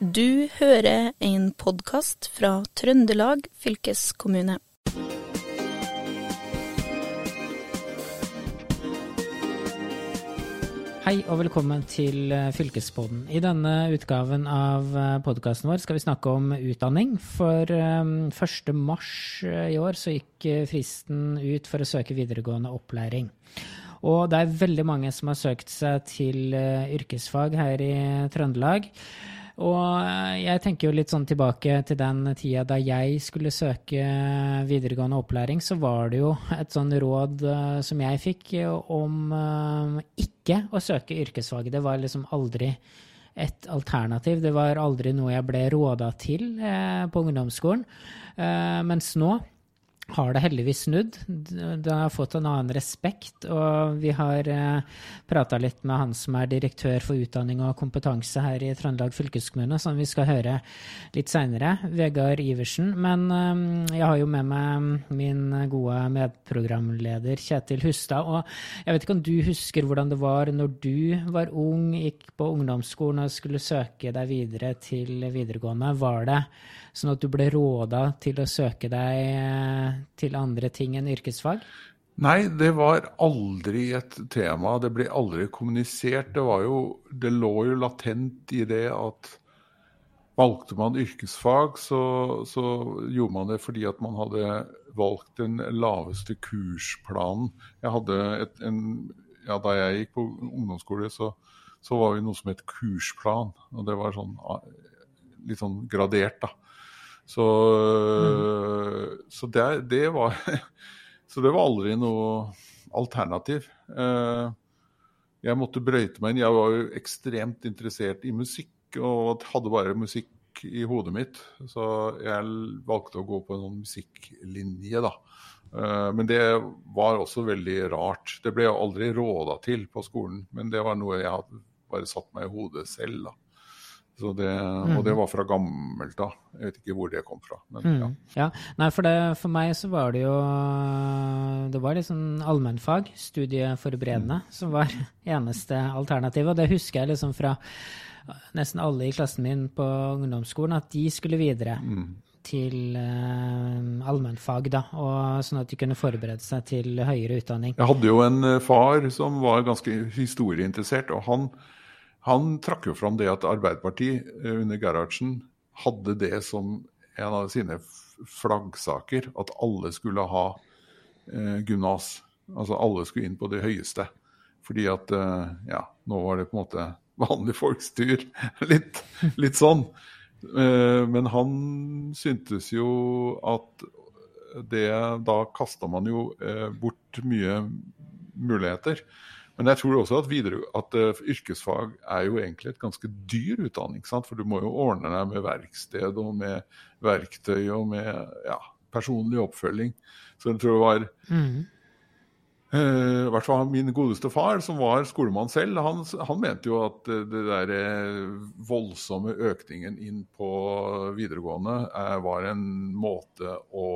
Du hører en podkast fra Trøndelag fylkeskommune. Hei og velkommen til eh, Fylkespodden. I denne utgaven av eh, podkasten vår skal vi snakke om utdanning. For 1. Eh, mars i år så gikk fristen ut for å søke videregående opplæring. Og det er veldig mange som har søkt seg til yrkesfag her i Trøndelag. Og eh, jeg tenker jo litt sånn tilbake til den tida da jeg skulle søke videregående opplæring, så var det jo et sånn råd uh, som jeg fikk om ikke å søke yrkesfag. Det var liksom aldri et alternativ. Det var aldri noe jeg ble råda til på ungdomsskolen. mens nå har det heldigvis snudd. Det har fått en annen respekt. Og vi har eh, prata litt med han som er direktør for utdanning og kompetanse her i Trøndelag fylkeskommune, som vi skal høre litt seinere. Vegard Iversen. Men eh, jeg har jo med meg min gode medprogramleder Kjetil Hustad. Og jeg vet ikke om du husker hvordan det var når du var ung, gikk på ungdomsskolen og skulle søke deg videre til videregående. Var det sånn at du ble råda til å søke deg eh, til andre ting enn yrkesfag? Nei, det var aldri et tema. Det ble aldri kommunisert. Det, jo, det lå jo latent i det at valgte man yrkesfag, så, så, gjorde man det fordi at man hadde valgt den laveste kursplanen. Jeg hadde et, en, ja, Da jeg gikk på ungdomsskole, så, så var vi noe som het kursplan. Og det var sånn, litt sånn gradert, da. Så, mm. så det, det, var Så det var aldri noe alternativ. Eh, jeg måtte brøyte meg inn. Jeg var jo ekstremt interessert i musikk og hadde bare musikk i hodet mitt. Så jeg valgte å gå på en sånn musikklinje, da. Eh, men det var også veldig rart. Det ble jeg aldri råda til på skolen, men det var noe jeg hadde bare satt meg i hodet selv. da. Det, og det mm. var fra gammelt av. Jeg vet ikke hvor det kom fra. Men, mm. ja. ja. Nei, for, det, for, meg så var det jo Det var liksom allmennfag, studieforberedende, mm. som var eneste alternativ. Og det husker jeg liksom fra nesten alle i klassen min på ungdomsskolen, at de skulle videre. Mm. Til uh, allmennfag, da, og sånn at de kunne forberede seg til høyere utdanning. Jeg hadde jo en eh, far som var ganske historieinteressert, og han han trakk jo fram det at Arbeiderpartiet eh, under Gerhardsen hadde det som en av sine flaggsaker, at alle skulle ha eh, gymnas. Altså alle skulle inn på det høyeste. Fordi at eh, ja, nå var det på en måte vanlig folks tur. litt, litt, sånn. Eh, men han syntes jo at det Da kasta man jo eh, bort mye muligheter. Men jeg tror også at, videre, at uh, yrkesfag er jo egentlig et ganske dyr utdanning. Sant? For du må jo ordne deg med verksted og med verktøy og med ja, personlig oppfølging. Så jeg tror det var mm. uh, I hvert fall min godeste far, som var skolemann selv, han, han mente jo at uh, det der voldsomme økningen inn på videregående var en måte å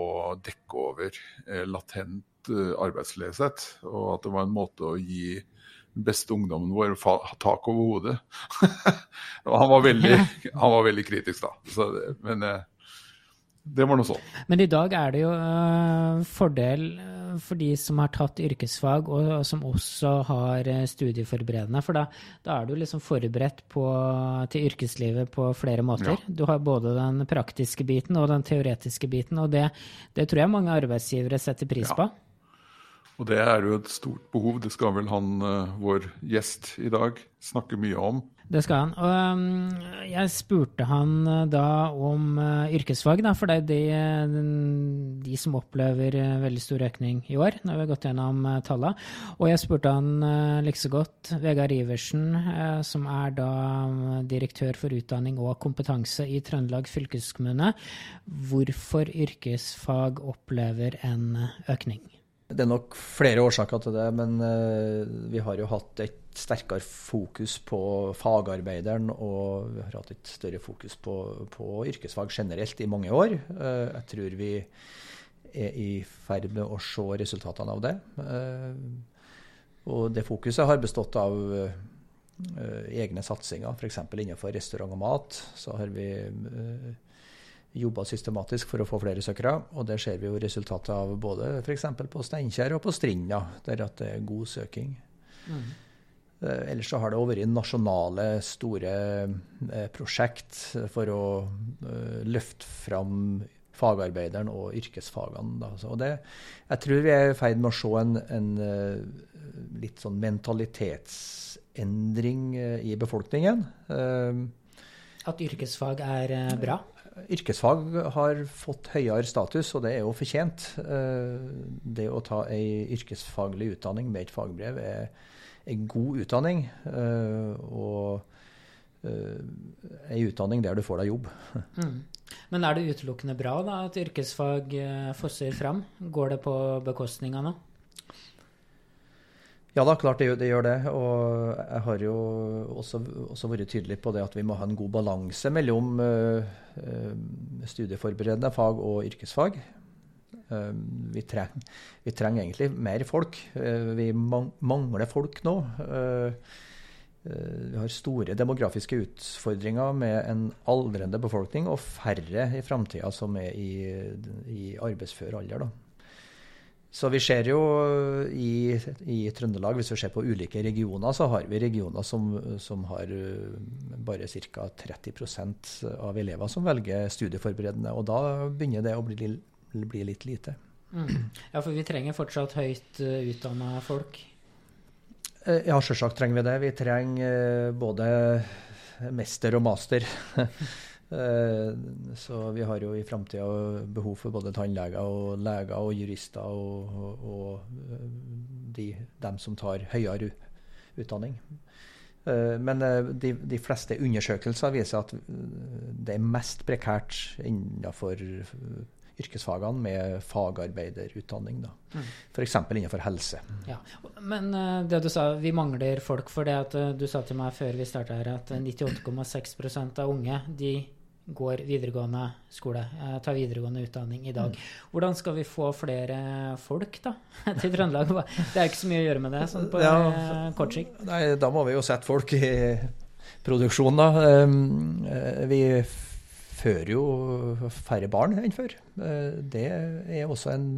dekke over latent arbeidsløshet. Og at det var en måte å gi beste ungdommen vår tak over hodet. han var, veldig, han var veldig kritisk, da. Så, men eh, det var noe sånn. Men i dag er det jo uh, fordel eh, for de som har tatt yrkesfag, og, som også har studieforberedende. For da, da, er du liksom forberedt på, til yrkeslivet på flere måter. Ja. Du har både den praktiske biten og den teoretiske biten, og det, det tror jeg mange arbeidsgivere setter pris ja. på. Og det er jo et stort behov. Det skal vel han, uh, vår gjest i dag, snakke mye om. Det skal han. Og um, jeg spurte han uh, da om yrkesfag, da, for det er de, de som opplever veldig stor økning i år, når vi har gått gjennom tallene. Og jeg spurte han likså godt, Vegard Iversen, som er da direktør for utdanning og kompetanse i Trøndelag fylkeskommune, hvorfor yrkesfag opplever en økning. Det er nok flere årsaker til det, men uh, vi har jo hatt et sterkere fokus på fagarbeideren, og vi har hatt et større fokus på, på yrkesfag generelt i mange år. Uh, jeg tror vi er i ferd med å se resultatene av det. Uh, og det fokuset har bestått av egne satsinger, f.eks. innenfor restaurant og mat. Så har vi jobba systematisk for å få flere søkere. Og det ser vi jo resultatet av både f.eks. på Steinkjer og på Strinda, der at det er god søking. Mm. Uh, ellers så har det vært nasjonale, store uh, prosjekt for å løfte fram fagarbeideren og yrkesfagene. Da. Og det, jeg tror vi er i ferd med å se en, en litt sånn mentalitetsendring eh, i befolkningen. Eh, At yrkesfag er eh, bra? Yrkesfag har fått høyere status, og det er jo fortjent. Det å ta ei yrkesfaglig utdanning med et fagbrev er en god utdanning. Og ei utdanning der du får deg jobb. Mm. Men er det utelukkende bra da, at yrkesfag fosser fram? Går det på bekostning av noe? Ja da, klart det, det, gjør det. Og jeg har jo også, også, vært tydelig på det at vi må ha en god balanse mellom uh, studieforberedende fag og yrkesfag. Uh, vi, treng, vi, trenger egentlig mer folk. Uh, vi man, mangler folk nå. vi har store demografiske utfordringer med en aldrende befolkning og færre i framtida som er i, i arbeidsfør alder. da. Så vi ser jo i, i, Trøndelag, hvis vi ser på ulike regioner, så har vi regioner som, som har eh, bare ca. 30% av elever som velger studieforberedende. Og da begynner det å bli, bli litt lite. Mm. Ja, for vi trenger fortsatt høyt eh, utdanna folk? Eh, ja, selvsagt trenger vi det. Vi trenger både mester og master. Eh, så vi har jo i framtida behov for både tannleger og leger og jurister og, og, eh, de, dem som tar høyere utdanning. Eh, men de, de, fleste undersøkelser viser at det er mest prekært innenfor yrkesfagene med fagarbeiderutdanning. Da. Mm. F.eks. innenfor helse. Ja. Men det du sa, vi mangler folk. For det at du sa til meg før vi starta her at 98,6% av unge de går videregående skole, eh, tar videregående utdanning i dag. Mm. Hvordan skal vi få flere folk da, til Trøndelag? Det er ikke så mye å gjøre med det sånn på ja, eh, kort sikt. Nei, da må vi jo sette folk i produksjon, da. Ehm, eh, vi fører jo færre barn enn før. Det er også en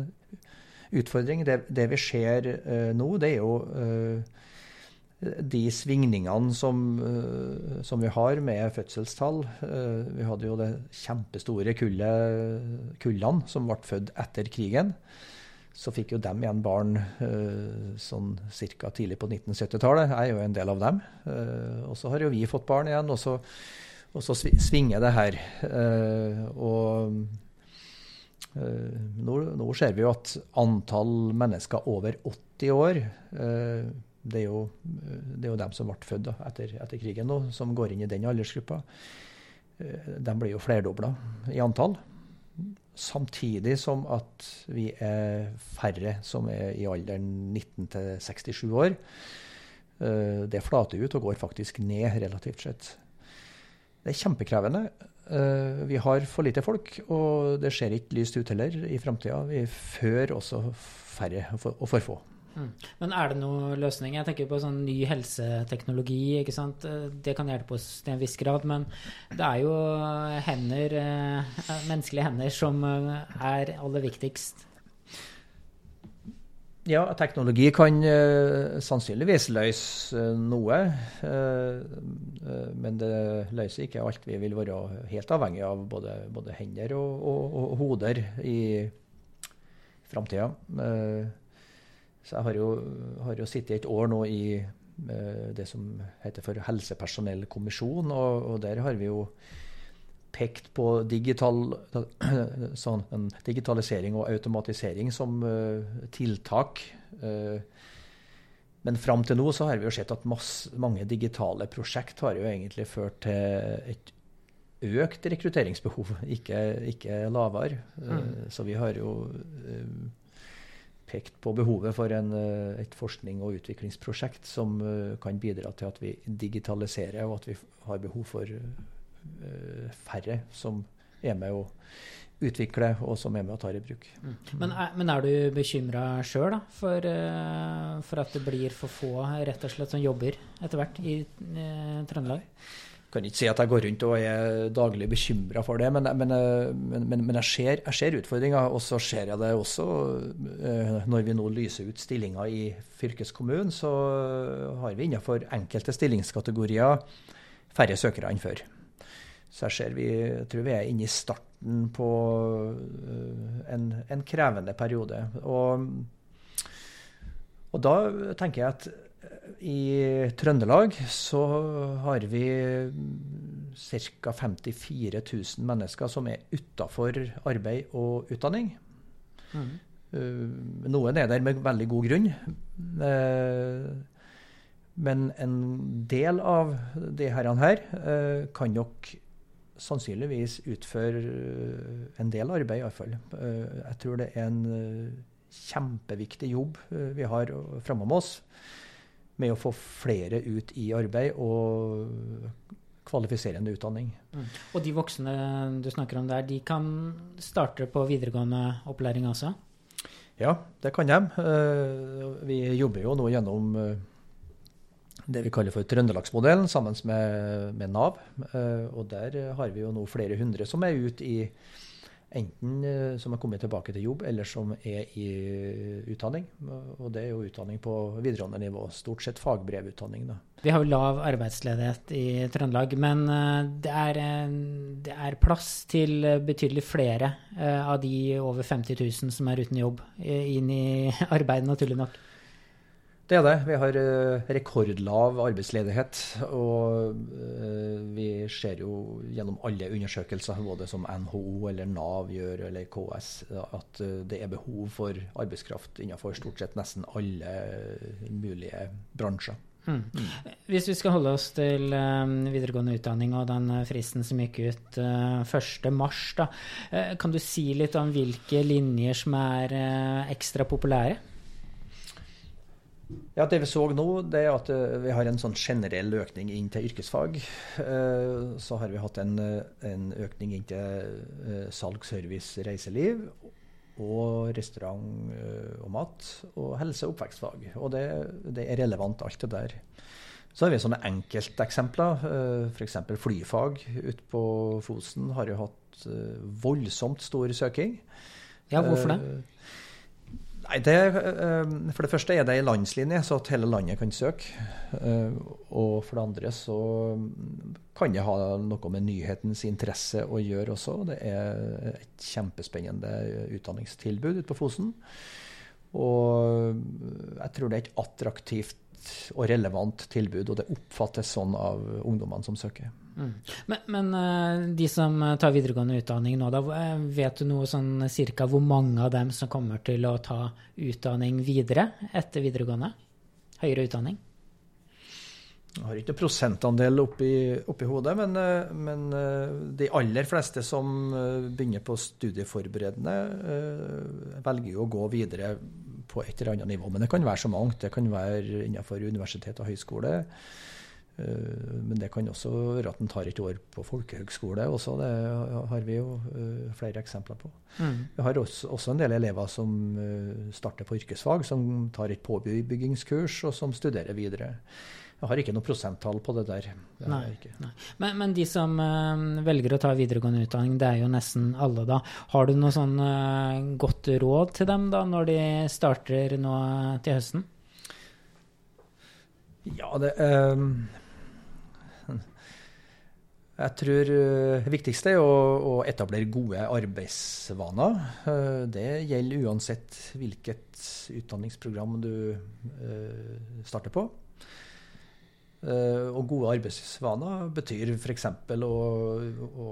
utfordring. Det, det vi ser nå, det er jo de svingningene som, eh, som, vi har med fødselstall eh, Vi hadde jo det kjempestore kullet, kullene som ble født etter krigen. Så fikk jo dem igjen barn eh, sånn ca. tidlig på 1970-tallet. Jeg er jo en del av dem. Og så har jo vi fått barn igjen, og så, og så svinger det her. Og nå, nå ser vi jo at antall mennesker over 80 år det er, jo, det er jo dem som ble født etter, etter, krigen nå, som går inn i den aldersgruppa. Eh, de blir jo flerdobla i antall. Samtidig som at vi er færre som er i alderen 19 til 67 år. Eh, det flater ut og går faktisk ned relativt sett. Det er kjempekrevende. Eh, vi har for lite folk, og det ser ikke lyst ut heller i framtida. Vi fører også færre og for få. Mm. Men er det noen løsning? Jeg tenker på sånn ny helseteknologi. ikke sant? Det kan hjelpe oss til en viss grad, men det er jo hender, eh, menneskelige hender som eh, er aller viktigst. Ja, teknologi kan uh, sannsynligvis løse uh, noe. Uh, men det løser ikke alt. Vi vil være helt avhengig av både, både hender og, og, og, hoder i framtida. Uh, så jeg har jo, har jo sittet et år nå i uh, det som heter for helsepersonellkommisjon, og, og, der har vi jo pekt på digital, sånn, digitalisering og automatisering som uh, tiltak. Uh, men fram til nå så har vi jo sett at masse, mange digitale prosjekt har jo egentlig ført til et økt rekrutteringsbehov, ikke, ikke lavere. Mm. Så vi har jo pekt på behovet for en, eh, et forskning- og utviklingsprosjekt som eh, kan bidra til at vi digitaliserer, og at vi har behov for eh, færre som er med å utvikle, og som er med og tar i bruk. Mm. Men, er, men, er, du bekymra sjøl for, for, at det blir for få rett og slett som jobber etter hvert i uh, Trøndelag? Kan ikke si at jeg går rundt og er daglig bekymra for det, men, men, men, men jeg, ser, jeg, ser, utfordringer. Og så ser jeg det også uh, når vi nå lyser ut stillinger i fylkeskommunen, så har vi innenfor enkelte stillingskategorier færre søkere enn før. Så jeg, vi, jeg tror vi er inne i starten på eh, en, en krevende periode. Og, og, da tenker jeg at eh, i Trøndelag så har vi ca. 54 000 mennesker som er utafor arbeid og utdanning. Mm. Uh, noen er der med veldig god grunn. Uh, men en del av de herrene her uh, kan nok sannsynligvis utføre eh, en del arbeid, iallfall. Eh, jeg tror det er en eh, kjempeviktig jobb vi har framom oss med å få flere ut i arbeid og kvalifiserende utdanning. Mm. Og de voksne du snakker om der, de kan starte på videregående opplæring også? Ja, det kan de. Vi jobber jo nå gjennom det vi kaller for Trøndelagsmodellen, sammen med, med, Nav. Uh, og der har vi jo nå flere hundre som er ute i enten uh, som har kommet tilbake til jobb, eller som er i utdanning. Og det er jo utdanning på videregående nivå. Stort sett fagbrevutdanning. Da. Vi har jo lav arbeidsledighet i Trøndelag, men uh, det er, det, er, plass til betydelig flere av de over 50 000 som er uten jobb, inn i arbeid, naturlig nok. Det er det. Vi har uh, rekordlav arbeidsledighet. Og uh, vi ser jo gjennom alle undersøkelser, både som NHO eller Nav gjør, eller KS, at uh, det er behov for arbeidskraft innenfor stort sett nesten alle mulige bransjer. Mm. Hvis vi skal holde oss til videregående utdanning og den fristen som gikk ut uh, 1.3, uh, kan du si litt om hvilke linjer som er ekstra populære? Ja, Det vi så nå, det er at eh, vi har en sånn generell økning inn til yrkesfag. Eh, så har vi hatt en, eh, en økning inn til salg, service, reiseliv. Og restaurant og mat. Og helse- og oppvekstfag. Og det, det er relevant, alt det der. Så har vi sånne enkelteksempler. F.eks. flyfag ute på Fosen har jo hatt voldsomt stor søking. Ja, hvorfor det? Nei, det, eh, For det første er det ei landslinje, så at hele landet kan søke. Eh, og for det andre så kan det ha noe med nyhetens interesse å gjøre også. Det er et kjempespennende utdanningstilbud ute på Fosen. Og jeg tror det er et attraktivt og relevant tilbud, og det oppfattes sånn av ungdommene som søker. Mm. Men, men, eh, de som eh, tar videregående utdanning nå, da, eh, vet du noe sånn cirka hvor mange av dem som kommer til å ta utdanning videre etter videregående? Høyere utdanning? Jeg har ikke prosentandel oppi, oppi hodet, men, men, de aller fleste som begynner på studieforberedende, velger å gå videre på et eller annet nivå. Men det kan være så mangt. Det kan være innenfor universitet og høyskole. Eh, men det kan også være at en tar et år på folkehøgskole også. Det har vi jo eh, flere eksempler på. Mm. Vi har også, også, en del elever som eh, starter på yrkesfag, som tar et påbyggingskurs, og som studerer videre. Jeg har ikke noe prosenttall på det der. Det nei, nei. Men, men, de som uh, velger å ta videregående utdanning, det er jo nesten alle, da. Har du noe sånn uh, godt råd til dem da, når de starter nå til høsten? Ja, det uh, jeg tror eh, det viktigste er å etablere gode arbeidsvaner. Eh, det gjelder uansett hvilket utdanningsprogram du eh, starter på. Og gode arbeidsvaner betyr f.eks. Å, å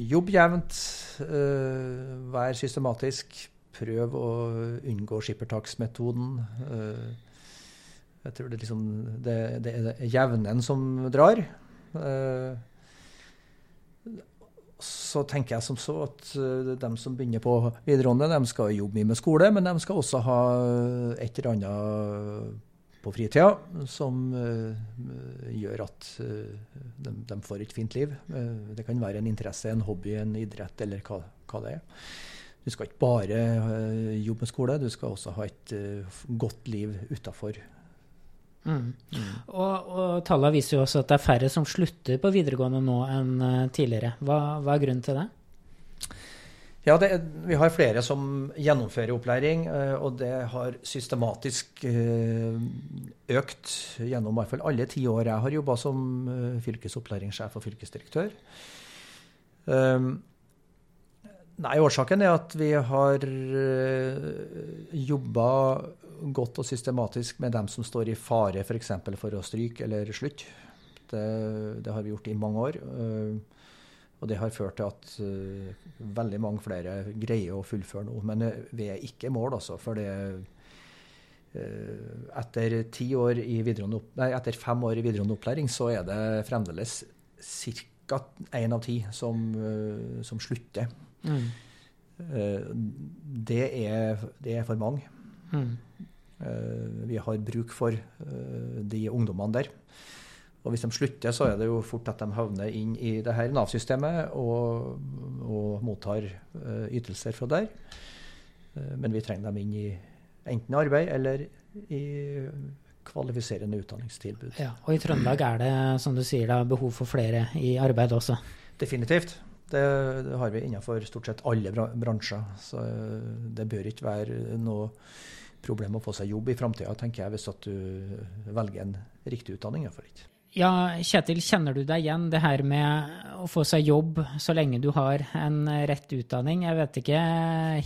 jobbe jevnt, være systematisk, prøve å unngå skippertaksmetoden. Jeg tror det, liksom, det, det er jevnen som drar så tenker jeg som så at uh, de som begynner på videregående, de skal jobbe mye med skole, men de skal også ha et eller annet på fritida, som gjør at de, de, får et fint liv. det kan være en interesse, en hobby, en idrett eller hva, hva det er. Du skal ikke bare jobbe med skole, du skal også ha et godt liv utafor Og, og tallene viser jo også at det er færre som slutter på videregående nå enn eh, tidligere. Hva, hva er grunnen til det? Ja, det, Vi har flere som gjennomfører opplæring, eh, og det har systematisk eh, økt gjennom hvert fall alle ti år jeg har jobba som fylkesopplæringssjef og fylkesdirektør. Nei, Årsaken er at vi har jobba godt og systematisk med dem som står i fare f.eks. For, for å stryke eller slutte. Det, det, har vi gjort i mange år. Eh, og det har ført til at uh, veldig mange flere greier å fullføre nå. Men uh, vi er ikke i mål, altså. For det, etter, nei, etter, fem år i videregående opplæring så er det fremdeles ca. én av ti som, som slutter. Mm. Det, er, det, er, for mange. Mm. Eh, vi har bruk for eh, de ungdommene der. Og hvis de slutter, så er det jo fort at de havner inn i det her Nav-systemet og, og, mottar uh, ytelser fra der. Men vi trenger dem inn i enten arbeid eller i kvalifiserende utdanningstilbud. Ja, og i Trøndelag er det, som du sier, da, behov for flere i arbeid også? Definitivt. Det, det har vi innenfor stort sett alle bransjer. Så det bør ikke være noe problem å få seg jobb i framtida, tenker jeg, hvis at du velger en riktig utdanning. For ikke. Ja, Kjetil, kjenner du deg igjen det her med å få seg jobb så lenge du har en rett utdanning? Jeg vet ikke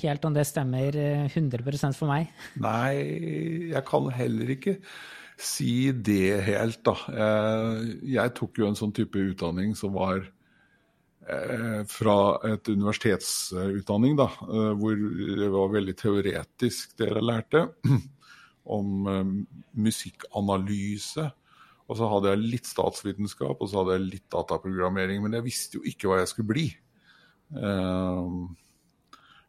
helt om det stemmer 100% for meg. Nei, jeg kan heller ikke si det helt, da. Jeg tok jo en sånn type utdanning som var Eh, fra et universitetsutdanning, da, eh, hvor det var veldig teoretisk det jeg lærte. Om eh, musikkanalyse. Og så hadde jeg litt statsvitenskap og så hadde jeg litt dataprogrammering. Men jeg visste jo ikke hva jeg skulle bli.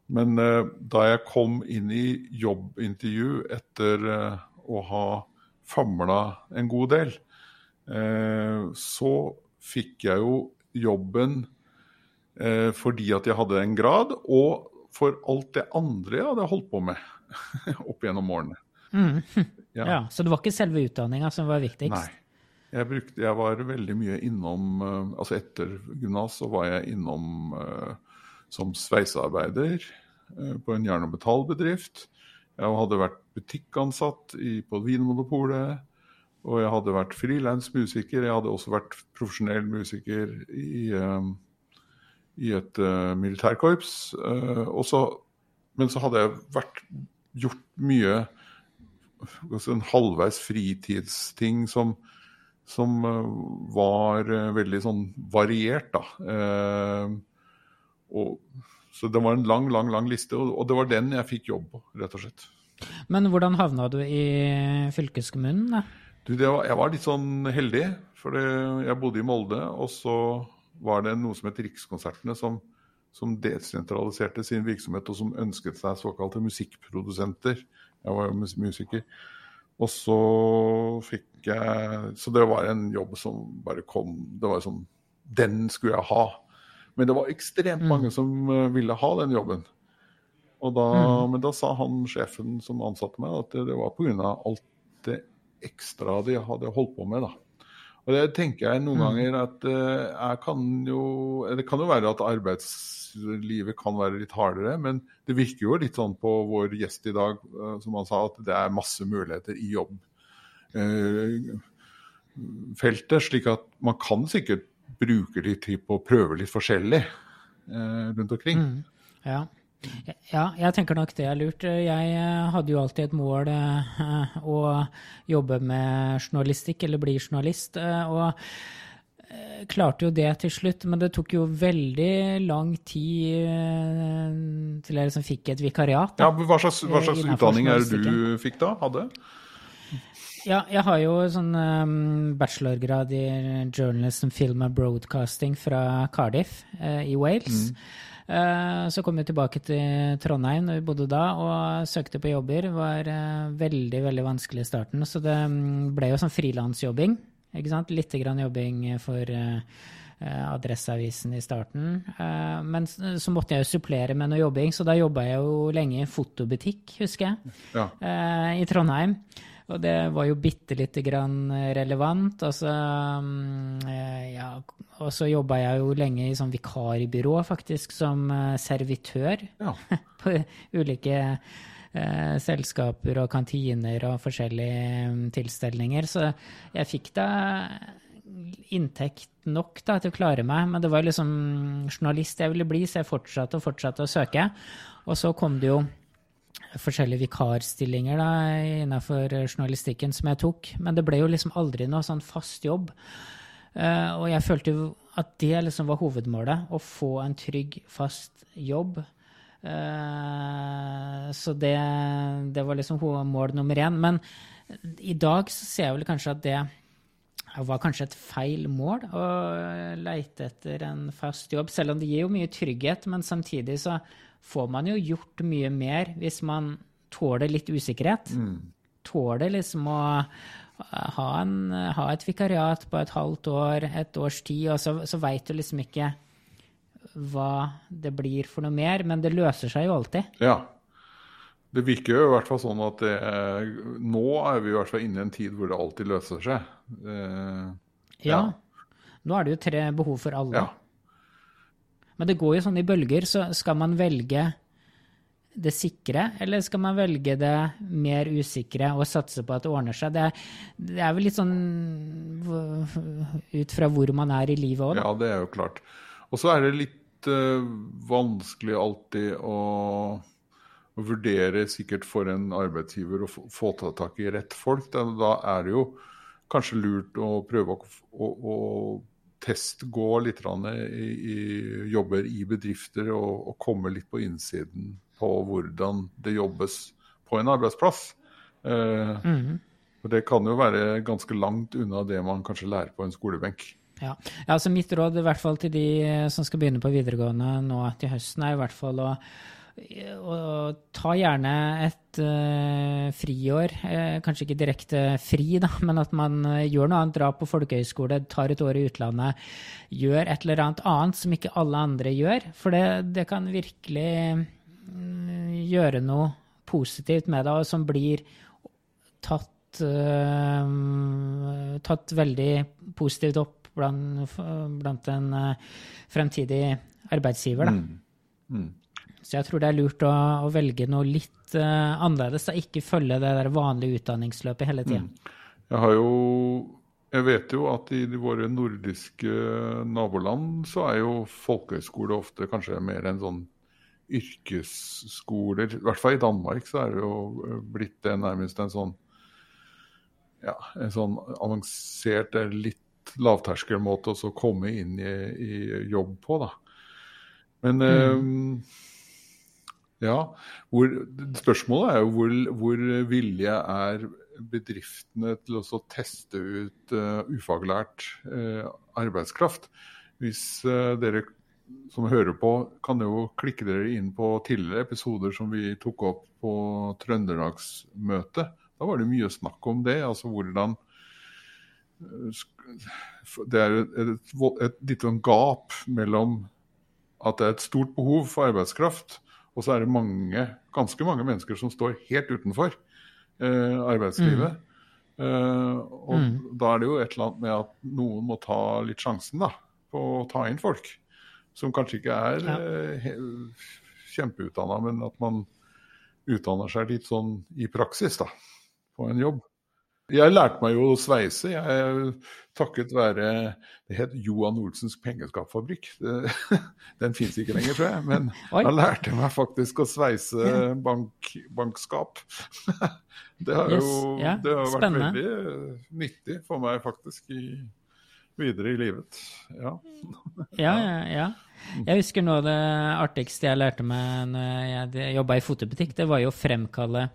Men da jeg kom inn i jobbintervju etter å ha famla en god del, så fikk jeg jo jobben eh, fordi at jeg hadde en grad, og for alt det andre jeg hadde holdt på med opp gjennom årene. Mm. Ja. ja. Så det var ikke selve utdanninga som var viktigst? Nei. Jeg, brukte, jeg, var veldig mye innom uh, Altså etter gymnas så var jeg innom uh, som sveisearbeider på en jern- og metallbedrift. Jeg hadde vært butikkansatt i, på Vinmonopolet. Og jeg hadde vært frilansmusiker. Jeg hadde også vært profesjonell musiker i i et uh, militærkorps. Uh, så, men så hadde jeg vært, gjort mye altså en halvveis fritidsting som, som uh, var veldig sånn variert, da. Og, så det var en lang, lang, lang liste, og, og det var den jeg fikk jobb på, rett og slett. Men hvordan havna du i fylkeskommunen? da? Du, var, jeg var litt sånn heldig, for jeg bodde i Molde. Og så var det noe som het Rikskonsertene, som, som desentraliserte sin virksomhet, og som ønsket seg såkalte musikkprodusenter. Jeg var jo musiker. Og så fikk jeg Så det var en jobb som bare kom Det var sånn Den skulle jeg ha. Men det var ekstremt mm. mange som eh, ville ha den jobben. Da, mm. Men da sa han sjefen som ansatte meg, at det var pga. alt det ekstra de hadde holdt på med. da. Og Det tenker jeg noen mm. ganger at uh, jeg kan jo Det kan jo være at arbeidslivet kan være litt hardere, men det virker jo litt sånn på vår gjest i dag, uh, som han sa, at det er masse muligheter i jobbfeltet. Slik at man kan sikkert bruke litt tid på å prøve litt forskjellig rundt omkring. Mm. Ja. Ja, jeg tenker nok det er lurt. Jeg eh, hadde jo alltid et mål eh, å jobbe med journalistikk, eller bli journalist. Eh, og klarte jo det til slutt, men det tok jo veldig lang tid til jeg liksom fikk et vikariat. Da, ja, Hva slags, hva slags utdanning er det du fikk da? Hadde? Ja, jeg har jo sånn bachelorgrad i journalism, film and broadcasting fra Cardiff i Wales. Mm. Eh, så kom jeg tilbake til Trondheim når vi bodde da, og søkte på jobber. Det var eh, veldig, veldig vanskelig i starten. Så det mm, ble jo sånn frilansjobbing. Ikke sant? Litt grann jobbing for eh, Adresseavisen i starten. Men så måtte jeg jo supplere med noe jobbing, så da jobba jeg jo lenge i fotobutikk, husker jeg, Ja. i Trondheim. Og det var jo bitte lite grann relevant. Og så, mm, eh, ja, og så jobba jeg jo lenge i sånn vikarbyrå, faktisk, som eh, servitør Ja. på ulike eh, selskaper og kantiner og forskjellige mm, tilstelninger. Så jeg fikk da inntekt nok da, til å klare meg, men det var liksom journalist jeg ville bli, så jeg fortsatte og fortsatte å søke. Og så kom det jo forskjellige vikarstillinger da, innenfor journalistikken som jeg tok, men det ble jo liksom aldri noe sånn fast jobb. Eh, og jeg følte jo at det liksom var hovedmålet, å få en trygg, fast jobb. Eh, så det, det var liksom mål nummer én. Men i dag så ser jeg vel kanskje at det var kanskje et feil mål å leite etter en fast jobb, selv om det gir jo mye trygghet. Men samtidig så får man jo gjort mye mer hvis man tåler litt usikkerhet. Tåler liksom å ha, en, ha et vikariat på et halvt år, et års tid, og så, så veit du liksom ikke hva det blir for noe mer, men det løser seg jo alltid. Ja. Det virker jo i hvert fall sånn at er, nå er vi i hvert fall inne i en tid hvor det alltid løser seg. Eh, Ja. Nå er det jo tre behov for alle. ja. Men det går jo sånn i bølger, så skal man velge det sikre, eller skal man velge det mer usikre og satse på at det ordner seg? Det er, det er vel litt sånn ut fra hvor man er i livet òg. Ja, det er jo klart. Og så er det litt uh, vanskelig alltid å, å vurdere sikkert for en arbeidsgiver å få, ta tak i rett folk. Da er det jo kanskje lurt å prøve å, å, å testgå litt i, i jobber i bedrifter og, og komme litt på innsiden på hvordan det jobbes på en arbeidsplass. Eh, Mhm. for Det kan jo være ganske langt unna det man kanskje lærer på en skolebenk. Ja. ja, altså mitt råd i hvert fall til de som skal begynne på videregående nå til høsten, er i hvert fall å, å ta gjerne et uh, friår. eh, kanskje ikke direkte fri, da, men at man eh, gjør noe annet. Drar på folkehøyskole, tar et år i utlandet. Gjør et eller annet annet som ikke alle andre gjør. For det, det kan virkelig mm, gjøre noe positivt med det, og som blir tatt, uh, tatt veldig positivt opp blant, blant en uh, fremtidig arbeidsgiver. Da. Mm. Så jeg tror det er lurt å, å velge noe litt uh, annerledes, og ikke følge det der vanlige utdanningsløpet hele tida. Jeg har jo Jeg vet jo at i de våre nordiske naboland så er jo folkehøyskole ofte kanskje mer enn sånn yrkesskoler. I hvert fall i Danmark så er det jo blitt det nærmest en sånn ja, en sånn avansert, eh, litt lavterskelmåte å komme inn i, i jobb på, da. Men eh, ja, hvor, spørsmålet er jo hvor, hvor villige er bedriftene til å teste ut uh, ufaglært uh, arbeidskraft. Hvis uh, dere som hører på, kan jo klikke dere inn på tidligere episoder som vi tok opp på Trøndelagsmøtet. Da var det mye snakk om det, altså hvordan Det er et, lite gap mellom at det er et stort behov for arbeidskraft, og så er det mange, ganske mange mennesker som står helt utenfor eh, arbeidslivet. Eh, og da er det jo et eller annet med at noen må ta litt sjansen da, på å ta inn folk. Som kanskje ikke er Ja. eh, kjempeutdanna, men at man utdanner seg litt sånn i praksis da, på en jobb. Jeg lærte meg jo å sveise. Jeg, takket være Det het Johan Olsens pengeskapfabrikk. Den fins ikke lenger, tror jeg. Men Oi. da lærte jeg meg faktisk å sveise bank, bankskap. Det har Yes, jo, ja, det har vært veldig eh, nyttig for meg faktisk i, videre i livet. Ja. Ja, ja, ja. Jeg husker noe av det artigste jeg lærte meg når jeg jobba i fotobutikk, det var jo å fremkalle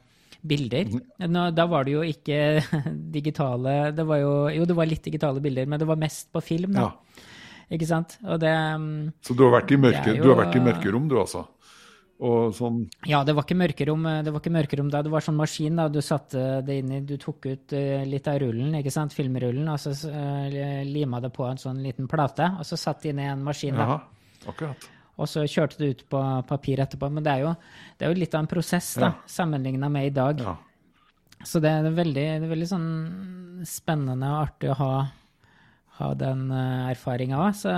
bilder. Nå, da var det jo ikke digitale det var jo, Jo, det var litt digitale bilder, men det var mest på film. da. Ja. Ikke sant? Og det mm, Så du har vært i, mørke, jo- du har vært i mørkerom, du altså? Og sånn Ja, det var ikke mørkerom, det var ikke mørkerom da. Det var sånn maskin da du satte det inn i. Du tok ut eh, litt av rullen, ikke sant, filmrullen, og så uh, lima det på en sånn liten plate, og så satt det inn i en maskin. da. Ja, akkurat. Og så kjørte du ut på papir etterpå. Men det er jo, det er jo litt av en prosess, da, Ja. sammenligna med i dag. Ja. Så det er veldig, det er veldig sånn spennende og artig å ha, ha den uh, erfaringa òg. Så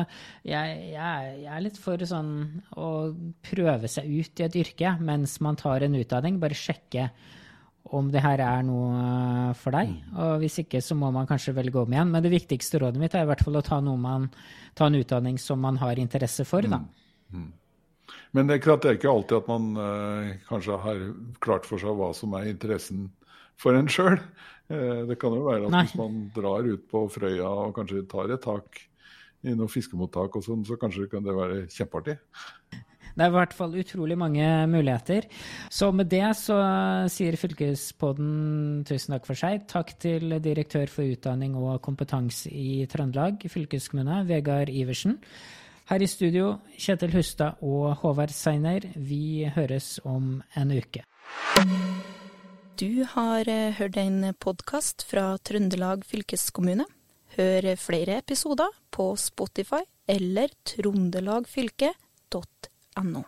jeg, jeg, jeg er litt for sånn å prøve seg ut i et yrke mens man tar en utdanning. Bare sjekke om det her er noe eh, for deg. Og hvis ikke, så må man kanskje velge om igjen. Men det viktigste rådet mitt er i hvert fall å ta, man, ta en utdanning som man har interesse for, da. Men det er klart det er ikke alltid at man eh, kanskje har klart for seg hva som er interessen for en sjøl. Eh, det kan jo være at Nei. hvis man drar ut på Frøya og kanskje tar et tak i noe fiskemottak og sånn, så kanskje kan det være kjempeartig. Det er i hvert fall utrolig mange muligheter. Så med det så sier Fylkespodden tusen takk for seg. Takk til direktør for utdanning og kompetanse i Trøndelag fylkeskommune, Vegard Iversen. Her i studio, Kjetil Hustad og Håvard Seiner. Vi høres om en uke. Du har eh, hørt en podkast fra Trøndelag fylkeskommune. Hør flere episoder på Spotify eller trondelagfylket.no.